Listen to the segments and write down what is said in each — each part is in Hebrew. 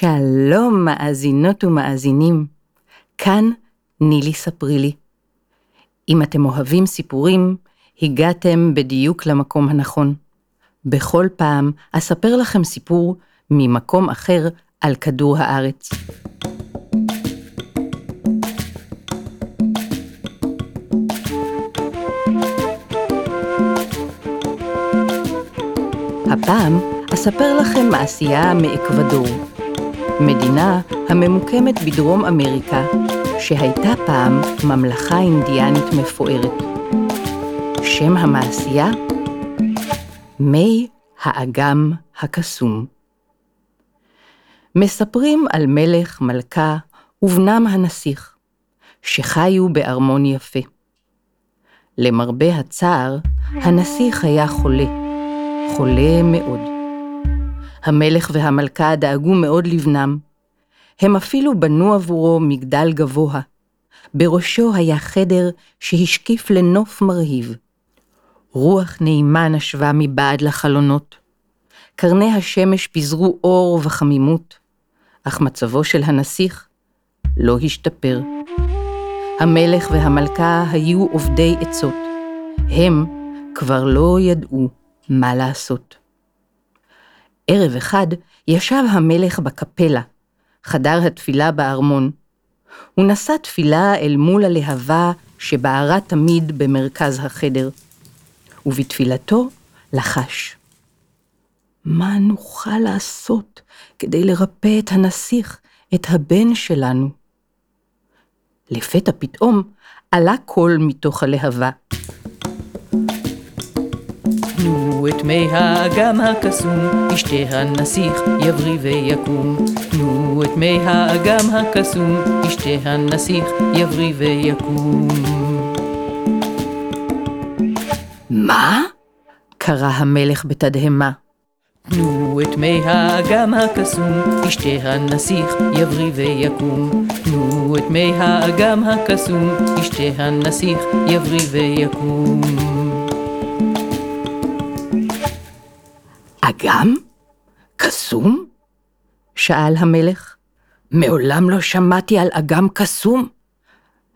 שלום מאזינות ומאזינים, כאן נילי ספרי לי. אם אתם אוהבים סיפורים, הגעתם בדיוק למקום הנכון. בכל פעם אספר לכם סיפור ממקום אחר על כדור הארץ. הפעם אספר לכם מעשייה מאקוודור, מדינה הממוקמת בדרום אמריקה, שהייתה פעם ממלכה אינדיאנית מפוארת. שם המעשייה? מי האגם הקסום. מספרים על מלך, מלכה ובנם הנסיך, שחיו בארמון יפה. למרבה הצער, הנסיך היה חולה, חולה מאוד. המלך והמלכה דאגו מאוד לבנם. הם אפילו בנו עבורו מגדל גבוה. בראשו היה חדר שהשקיף לנוף מרהיב. רוח נעימה נשבה מבעד לחלונות. קרני השמש פיזרו אור וחמימות, אך מצבו של הנסיך לא השתפר. המלך והמלכה היו עובדי עצות. הם כבר לא ידעו מה לעשות. ערב אחד ישב המלך בקפלה, חדר התפילה בארמון. הוא נשא תפילה אל מול הלהבה שבערה תמיד במרכז החדר, ובתפילתו לחש. מה נוכל לעשות כדי לרפא את הנסיך, את הבן שלנו? לפתע פתאום עלה קול מתוך הלהבה. את מי האגם הקסום, ישתה הנסיך יבריא ויקום. תנו את מי האגם הקסום, ישתה הנסיך יבריא ויקום. מה? קרא המלך בתדהמה. תנו את מי האגם הקסום, ישתה הנסיך יבריא ויקום. תנו את מי האגם הקסום, ישתה הנסיך יבריא ויקום. אגם? קסום? שאל המלך. מעולם לא שמעתי על אגם קסום.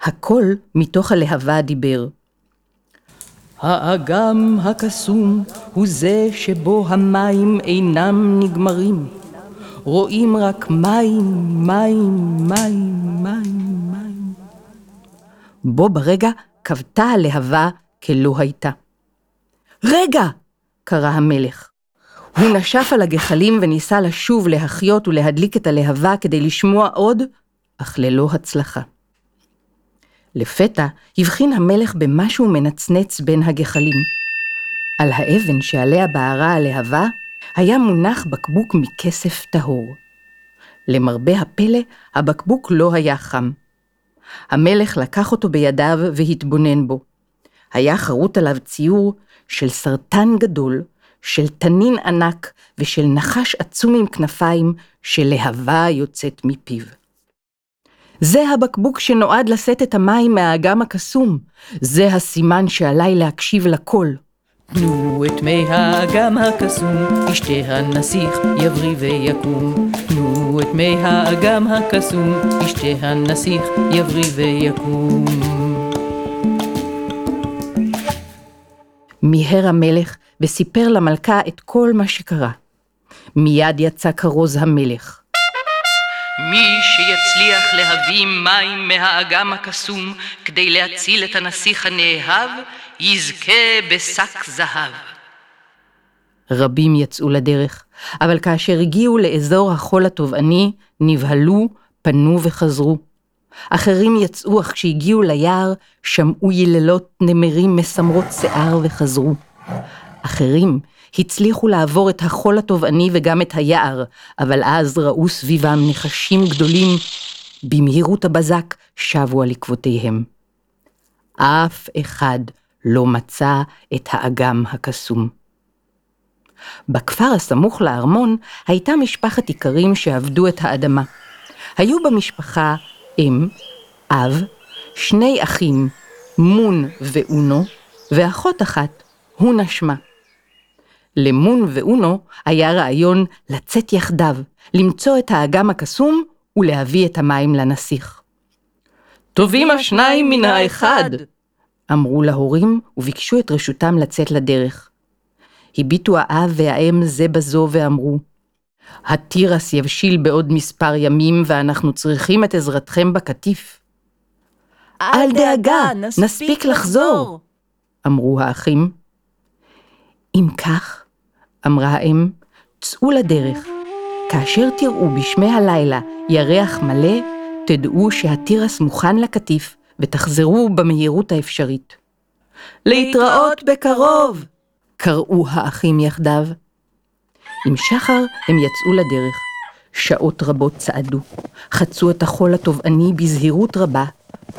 הקול מתוך הלהבה דיבר. האגם הקסום הוא זה שבו המים אינם נגמרים. רואים רק מים, מים, מים, מים, מים. בו ברגע כבתה הלהבה כלא הייתה. רגע! קרא המלך. הוא נשף על הגחלים וניסה לשוב להחיות ולהדליק את הלהבה כדי לשמוע עוד, אך ללא הצלחה. לפתע הבחין המלך במשהו מנצנץ בין הגחלים. על האבן שעליה בערה הלהבה היה מונח בקבוק מכסף טהור. למרבה הפלא, הבקבוק לא היה חם. המלך לקח אותו בידיו והתבונן בו. היה חרוט עליו ציור של סרטן גדול, של תנין ענק ושל נחש עצום עם כנפיים שלהבה יוצאת מפיו. זה הבקבוק שנועד לשאת את המים מהאגם הקסום. זה הסימן שעליי להקשיב לקול. תנו את מי האגם הקסום, ישתה הנסיך יבריא ויקום. תנו את מי האגם הקסום, ישתה הנסיך יבריא ויקום. מיהר המלך וסיפר למלכה את כל מה שקרה. מיד יצא כרוז המלך. מי שיצליח להביא מים מהאגם הקסום כדי להציל את הנסיך הנאהב, יזכה בשק זהב. רבים יצאו לדרך, אבל כאשר הגיעו לאזור החול הטובעני, נבהלו, פנו וחזרו. אחרים יצאו, אך כשהגיעו ליער, שמעו יללות נמרים מסמרות שיער וחזרו. אחרים הצליחו לעבור את החול הטובעני וגם את היער, אבל אז ראו סביבם נחשים גדולים במהירות הבזק שבו על עקבותיהם. אף אחד לא מצא את האגם הקסום. בכפר הסמוך לארמון הייתה משפחת איכרים שעבדו את האדמה. היו במשפחה אם, אב, שני אחים, מון ואונו, ואחות אחת, הונה שמה. למון ואונו היה רעיון לצאת יחדיו, למצוא את האגם הקסום ולהביא את המים לנסיך. טובים השניים מן האחד, אמרו להורים וביקשו את רשותם לצאת לדרך. הביטו האב והאם זה בזו ואמרו, התירס יבשיל בעוד מספר ימים ואנחנו צריכים את עזרתכם בקטיף. אל דאגה, נספיק לחזור, אמרו האחים. אם כך, אמרה האם, צאו לדרך. כאשר תראו בשמי הלילה ירח מלא, תדעו שהתירס מוכן לקטיף, ותחזרו במהירות האפשרית. להתראות בקרוב! קראו האחים יחדיו. עם שחר הם יצאו לדרך. שעות רבות צעדו, חצו את החול התובעני בזהירות רבה,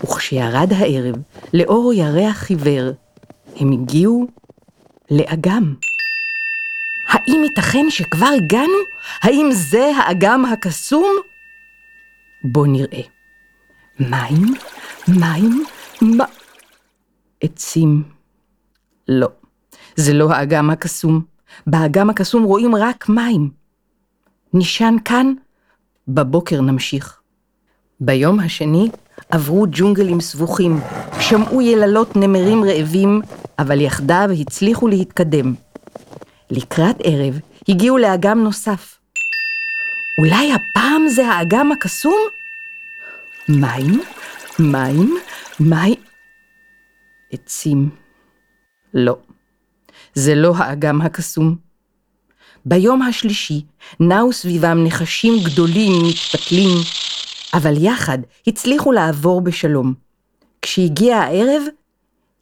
וכשירד הערב, לאור ירח חיוור, הם הגיעו לאגם. האם ייתכן שכבר הגענו? האם זה האגם הקסום? בוא נראה. מים, מים, מה... עצים. לא, זה לא האגם הקסום. באגם הקסום רואים רק מים. נשען כאן, בבוקר נמשיך. ביום השני עברו ג'ונגלים סבוכים, שמעו יללות נמרים רעבים, אבל יחדיו הצליחו להתקדם. לקראת ערב הגיעו לאגם נוסף. אולי הפעם זה האגם הקסום? מים, מים, מים... עצים. לא, זה לא האגם הקסום. ביום השלישי נעו סביבם נחשים גדולים מתפתלים, אבל יחד הצליחו לעבור בשלום. כשהגיע הערב,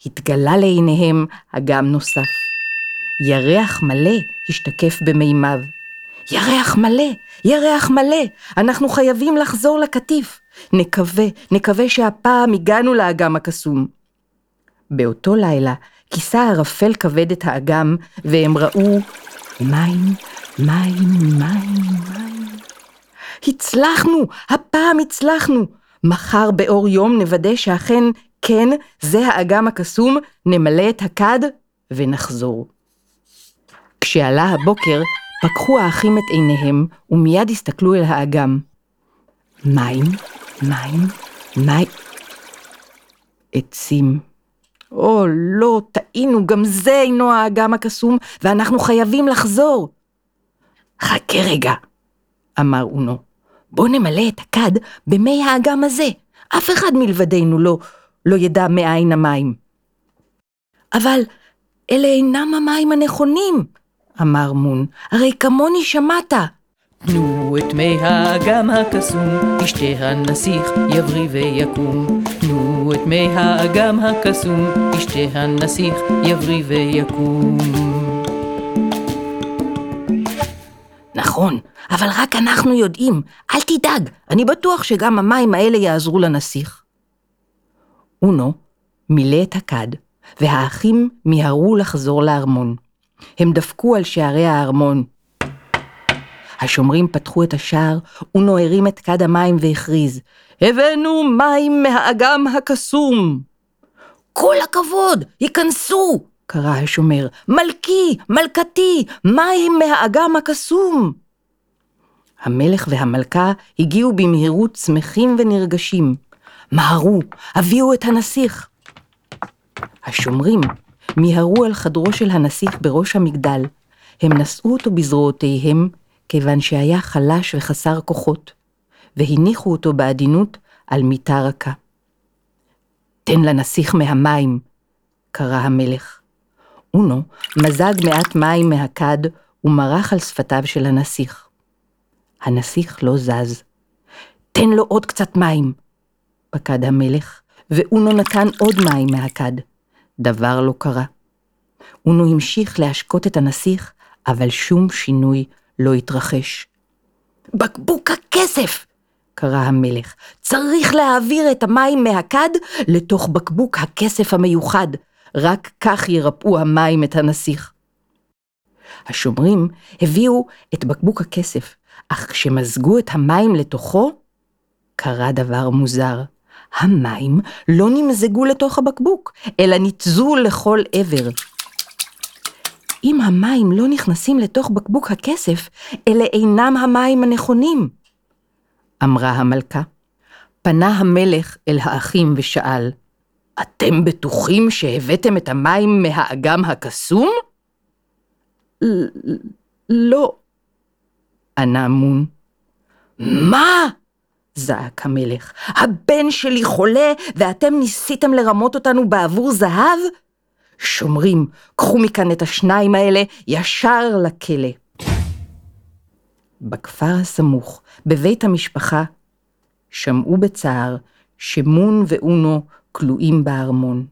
התגלה לעיניהם אגם נוסף. ירח מלא השתקף במימיו. ירח מלא, ירח מלא, אנחנו חייבים לחזור לקטיף. נקווה, נקווה שהפעם הגענו לאגם הקסום. באותו לילה כיסה ערפל כבד את האגם, והם ראו מים, מים, מים, מים. הצלחנו! הפעם הצלחנו! מחר באור יום נוודא שאכן, כן, זה האגם הקסום, נמלא את הכד ונחזור. כשעלה הבוקר, פקחו האחים את עיניהם, ומיד הסתכלו אל האגם. מים, מים, מים. עצים. או, לא, טעינו, גם זה אינו האגם הקסום, ואנחנו חייבים לחזור. חכה רגע, אמר אונו. בוא נמלא את הכד במי האגם הזה. אף אחד מלבדנו לא, לא ידע מאין המים. אבל אלה אינם המים הנכונים, אמר מון. הרי כמוני שמעת. תנו את מי האגם הקסום, ישתה הנסיך, יבריא ויקום. תנו את מי האגם הקסום, ישתה הנסיך, יבריא ויקום. נכון, אבל רק אנחנו יודעים. אל תדאג, אני בטוח שגם המים האלה יעזרו לנסיך. אונו מילא את הכד, והאחים מיהרו לחזור לארמון. הם דפקו על שערי הארמון. השומרים פתחו את השער, אונו הרים את כד המים והכריז, הבאנו מים מהאגם הקסום. כל הכבוד, היכנסו! קרא השומר, מלכי, מלכתי, מים מהאגם הקסום. המלך והמלכה הגיעו במהירות שמחים ונרגשים. מהרו, הביאו את הנסיך. השומרים מיהרו אל חדרו של הנסיך בראש המגדל. הם נשאו אותו בזרועותיהם, כיוון שהיה חלש וחסר כוחות, והניחו אותו בעדינות על מיטה רכה. תן לנסיך מהמים, קרא המלך. אונו מזג מעט מים מהכד ומרח על שפתיו של הנסיך. הנסיך לא זז. תן לו עוד קצת מים, פקד המלך, ואונו נתן עוד מים מהכד. דבר לא קרה. אונו המשיך להשקות את הנסיך, אבל שום שינוי לא התרחש. בקבוק הכסף! קרא המלך, צריך להעביר את המים מהכד לתוך בקבוק הכסף המיוחד, רק כך ירפאו המים את הנסיך. השומרים הביאו את בקבוק הכסף, אך כשמזגו את המים לתוכו, קרה דבר מוזר. המים לא נמזגו לתוך הבקבוק, אלא ניתזו לכל עבר. אם המים לא נכנסים לתוך בקבוק הכסף, אלה אינם המים הנכונים, אמרה המלכה. פנה המלך אל האחים ושאל, אתם בטוחים שהבאתם את המים מהאגם הקסום? לא, ענה מון. מה? זעק המלך. הבן שלי חולה, ואתם ניסיתם לרמות אותנו בעבור זהב? שומרים, קחו מכאן את השניים האלה ישר לכלא. בכפר הסמוך, בבית המשפחה, שמעו בצער שמון ואונו כלואים בארמון.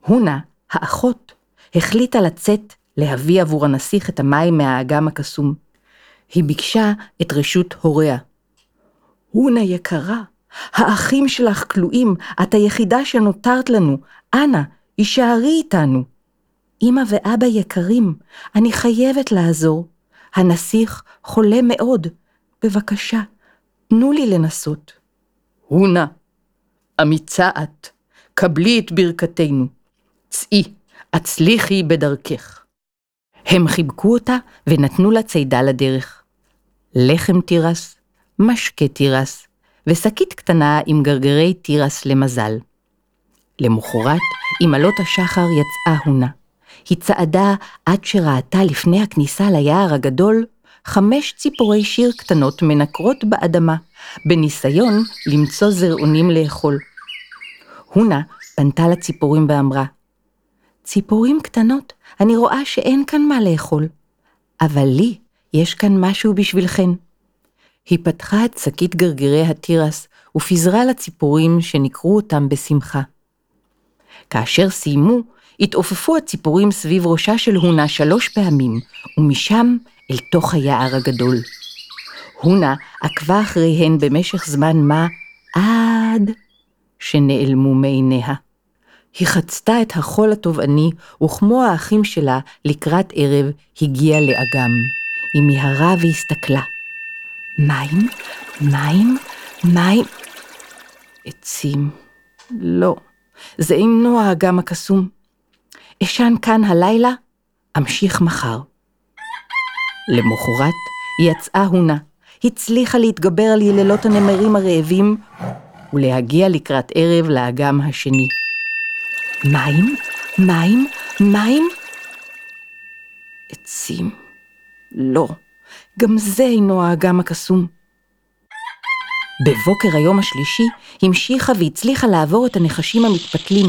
הונה, האחות, החליטה לצאת להביא עבור הנסיך את המים מהאגם הקסום. היא ביקשה את רשות הוריה. הונה יקרה, האחים שלך כלואים, את היחידה שנותרת לנו, אנא, הישארי איתנו. אמא ואבא יקרים, אני חייבת לעזור. הנסיך חולה מאוד. בבקשה, תנו לי לנסות. הונה, אמיצה את, קבלי את ברכתנו. צאי, הצליחי בדרכך. הם חיבקו אותה ונתנו לה צידה לדרך. לחם תירס, משקה תירס, ושקית קטנה עם גרגרי תירס למזל. למחרת, עם עלות השחר יצאה הונה. היא צעדה עד שראתה לפני הכניסה ליער הגדול חמש ציפורי שיר קטנות מנקרות באדמה, בניסיון למצוא זרעונים לאכול. הונה פנתה לציפורים ואמרה, ציפורים קטנות, אני רואה שאין כאן מה לאכול, אבל לי יש כאן משהו בשבילכן. היא פתחה את שקית גרגירי התירס ופיזרה לציפורים שנקרו אותם בשמחה. כאשר סיימו, התעופפו הציפורים סביב ראשה של הונה שלוש פעמים, ומשם אל תוך היער הגדול. הונה עקבה אחריהן במשך זמן מה עד שנעלמו מעיניה. היא חצתה את החול הטובעני, וכמו האחים שלה, לקראת ערב, הגיעה לאגם. היא מיהרה והסתכלה. מים? מים? מים? עצים. לא, זה אינו האגם הקסום. אשן כאן הלילה, אמשיך מחר. למחרת יצאה הונה, הצליחה להתגבר על יללות הנמרים הרעבים ולהגיע לקראת ערב לאגם השני. מים? מים? מים? עצים. לא, גם זה אינו האגם הקסום. בבוקר היום השלישי המשיכה והצליחה לעבור את הנחשים המתפתלים.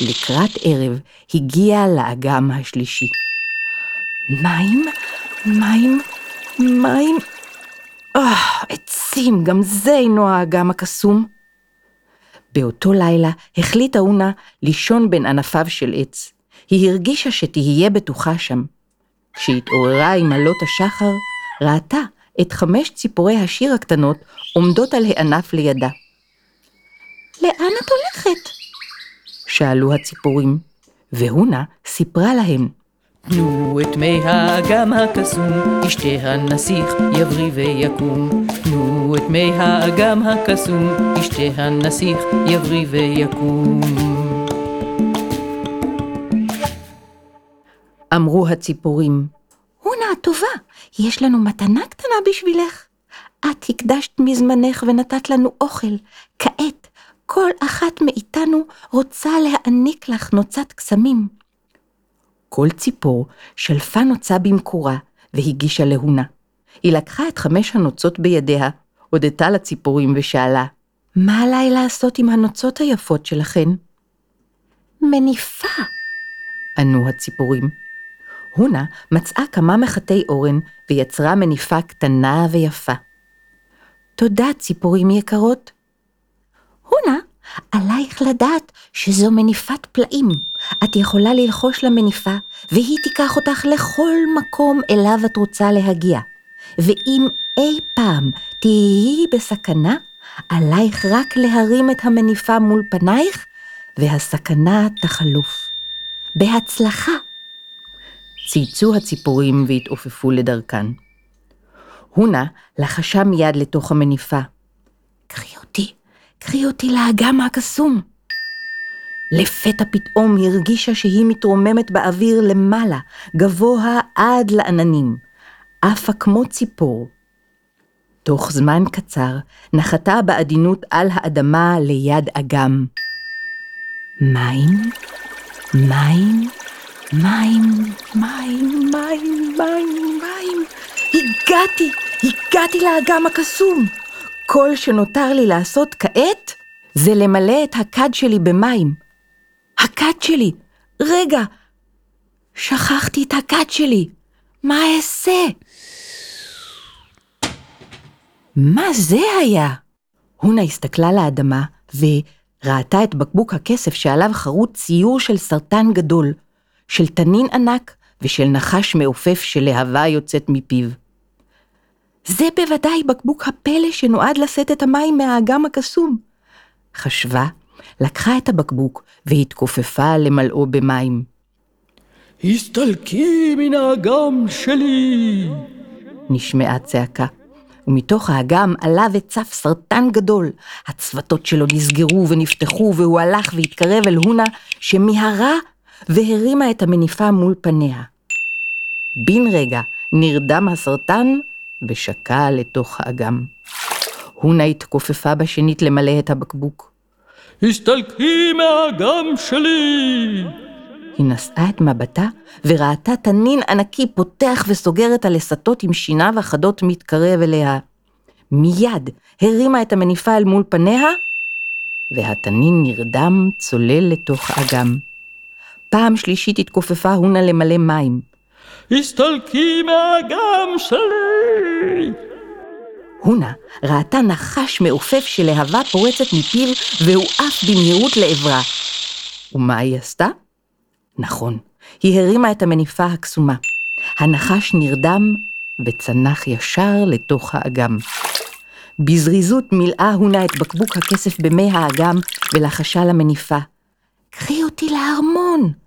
לקראת ערב הגיעה לאגם השלישי. מים? מים? מים? אה, עצים, גם זה אינו האגם הקסום. באותו לילה החליטה אונה לישון בין ענפיו של עץ. היא הרגישה שתהיה בטוחה שם. כשהתעוררה עם עלות השחר, ראתה את חמש ציפורי השיר הקטנות עומדות על הענף לידה. לאן את הולכת? שאלו הציפורים, והונה סיפרה להם. תנו את מי האגם הקסום, ישתה הנסיך יבריא ויקום. תנו את מי האגם הקסום, ישתה הנסיך יבריא ויקום. אמרו הציפורים, הונה הטובה, יש לנו מתנה קטנה בשבילך. את הקדשת מזמנך ונתת לנו אוכל. כעת, כל אחת מאיתנו רוצה להעניק לך נוצת קסמים. כל ציפור שלפה נוצה במקורה והגישה להונה. היא לקחה את חמש הנוצות בידיה, הודתה לציפורים ושאלה, מה עליי לעשות עם הנוצות היפות שלכן? מניפה, ענו הציפורים. הונה מצאה כמה מחטי אורן ויצרה מניפה קטנה ויפה. תודה, ציפורים יקרות. הונה, עלייך לדעת שזו מניפת פלאים. את יכולה ללחוש למניפה, והיא תיקח אותך לכל מקום אליו את רוצה להגיע. ואם אי פעם תהיי בסכנה, עלייך רק להרים את המניפה מול פנייך, והסכנה תחלוף. בהצלחה. צייצו הציפורים והתעופפו לדרכן. הונה לחשה מיד לתוך המניפה. קחי אותי, קחי אותי לאגם הקסום. לפתע פתאום הרגישה שהיא מתרוממת באוויר למעלה, גבוה עד לעננים, עפה כמו ציפור. תוך זמן קצר נחתה בעדינות על האדמה ליד אגם. מים, מים, מים, מים, מים, מים, מים. הגעתי, הגעתי לאגם הקסום. כל שנותר לי לעשות כעת זה למלא את הכד שלי במים. הכד שלי! רגע! שכחתי את הכד שלי! מה אעשה? מה זה היה? הונה הסתכלה לאדמה וראתה את בקבוק הכסף שעליו חרוט ציור של סרטן גדול, של תנין ענק ושל נחש מעופף שלהבה יוצאת מפיו. זה בוודאי בקבוק הפלא שנועד לשאת את המים מהאגם הקסום. חשבה, לקחה את הבקבוק והתכופפה למלאו במים. הסתלקי מן האגם שלי! נשמעה צעקה, ומתוך האגם עלה וצף סרטן גדול. הצוותות שלו נסגרו ונפתחו, והוא הלך והתקרב אל הונה, שמיהרה והרימה את המניפה מול פניה. בן רגע נרדם הסרטן ושקע לתוך האגם. הונה התכופפה בשנית למלא את הבקבוק. הסתלקי מהאגם שלי! היא נשאה את מבטה וראתה תנין ענקי פותח וסוגר את הלסתות עם שיניו החדות מתקרב אליה. מיד הרימה את המניפה אל מול פניה, והתנין נרדם צולל לתוך אגם. פעם שלישית התכופפה הונה למלא מים. הסתלקי מהאגם שלי! הונה ראתה נחש מעופף שלהבה פורצת מפיו והוא עף במהירות לעברה. ומה היא עשתה? נכון, היא הרימה את המניפה הקסומה. הנחש נרדם וצנח ישר לתוך האגם. בזריזות מילאה הונה את בקבוק הכסף במי האגם ולחשה למניפה. קחי אותי לארמון!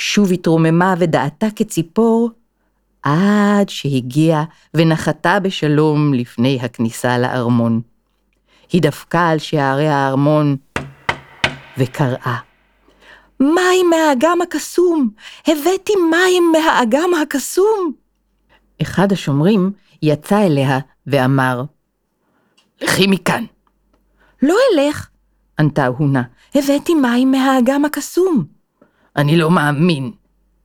שוב התרוממה ודעתה כציפור, עד שהגיעה ונחתה בשלום לפני הכניסה לארמון. היא דפקה על שערי הארמון וקראה. מים מהאגם הקסום! הבאתי מים מהאגם הקסום! אחד השומרים יצא אליה ואמר, לכי מכאן. לא אלך, ענתה הונה, הבאתי מים מהאגם הקסום. אני לא מאמין,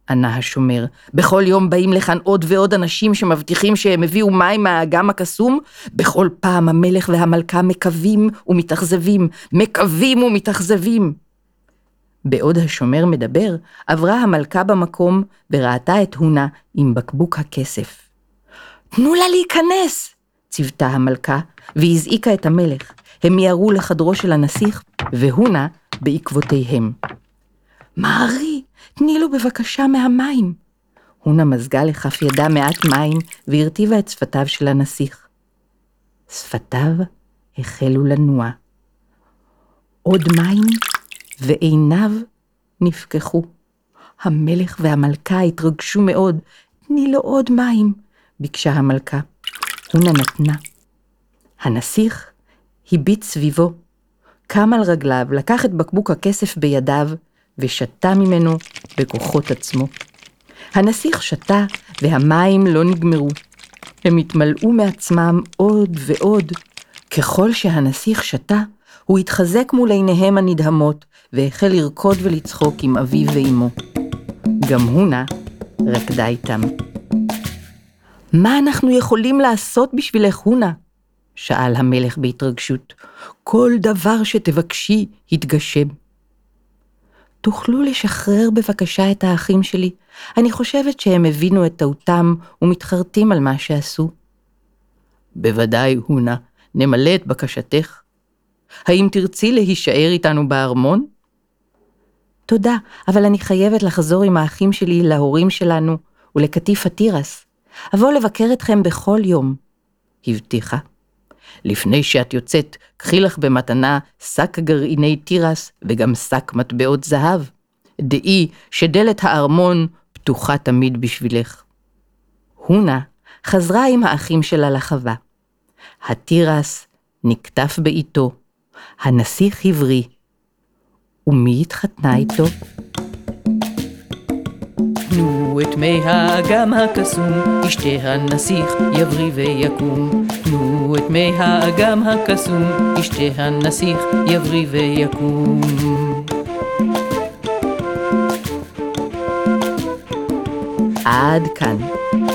ענה השומר. בכל יום באים לכאן עוד ועוד אנשים שמבטיחים שהם הביאו מים מהאגם הקסום. בכל פעם המלך והמלכה מקווים ומתאכזבים, מקווים ומתאכזבים. בעוד השומר מדבר, עברה המלכה במקום וראתה את הונה עם בקבוק הכסף. תנו לה להיכנס! ציוותה המלכה, והזעיקה את המלך. הם מיהרו לחדרו של הנסיך, והונה בעקבותיהם. מארי, תני לו בבקשה מהמים. הונה מזגה לכף ידה מעט מים והרטיבה את שפתיו של הנסיך. שפתיו החלו לנוע. עוד מים ועיניו נפקחו. המלך והמלכה התרגשו מאוד. תני לו עוד מים, ביקשה המלכה. הונה נתנה. הנסיך הביט סביבו, קם על רגליו, לקח את בקבוק הכסף בידיו, ושתה ממנו בכוחות עצמו. הנסיך שתה, והמים לא נגמרו. הם התמלאו מעצמם עוד ועוד. ככל שהנסיך שתה, הוא התחזק מול עיניהם הנדהמות, והחל לרקוד ולצחוק עם אביו ואמו. גם הונה רקדה איתם. מה אנחנו יכולים לעשות בשבילך, הונה? שאל המלך בהתרגשות. כל דבר שתבקשי יתגשם. תוכלו לשחרר בבקשה את האחים שלי? אני חושבת שהם הבינו את טעותם ומתחרטים על מה שעשו. בוודאי, הונה, נמלא את בקשתך. האם תרצי להישאר איתנו בארמון? תודה, אבל אני חייבת לחזור עם האחים שלי להורים שלנו ולקטיף התירס. אבוא לבקר אתכם בכל יום, הבטיחה. לפני שאת יוצאת, קחי לך במתנה שק גרעיני תירס וגם שק מטבעות זהב. דעי שדלת הארמון פתוחה תמיד בשבילך. הונה חזרה עם האחים שלה לחווה. התירס נקטף בעיתו, הנסיך הבריא. ומי התחתנה איתו? את מי האגם הקסום, ישתה הנסיך יבריא ויקום. תנו את מי האגם הקסום, ישתה הנסיך יבריא ויקום. עד כאן.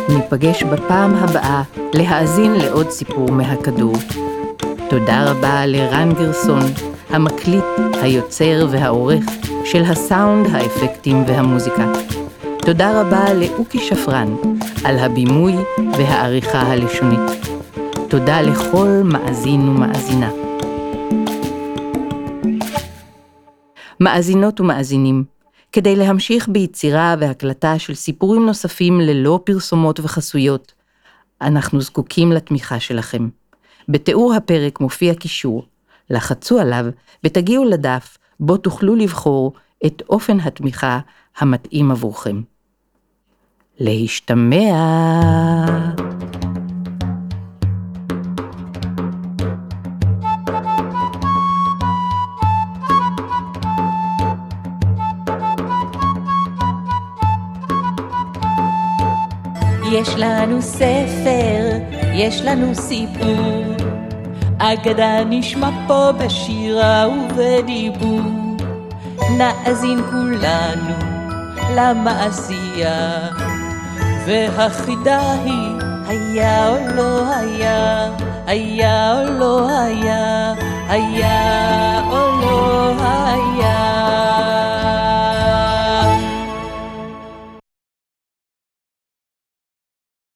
ניפגש בפעם הבאה להאזין לעוד סיפור מהכדור. תודה רבה לרן גרסון, המקליט, היוצר והעורך של הסאונד, האפקטים והמוזיקה. תודה רבה לאוקי שפרן על הבימוי והעריכה הלשונית. תודה לכל מאזין ומאזינה. מאזינות ומאזינים, כדי להמשיך ביצירה והקלטה של סיפורים נוספים ללא פרסומות וחסויות, אנחנו זקוקים לתמיכה שלכם. בתיאור הפרק מופיע קישור, לחצו עליו ותגיעו לדף בו תוכלו לבחור את אופן התמיכה המתאים עבורכם. להשתמע. יש לנו ספר, יש לנו סיפור, אגדה נשמע פה בשירה ובדיבור. נאזין כולנו למעשייה, והחידה היא היה או לא היה, היה או לא היה, היה או לא היה.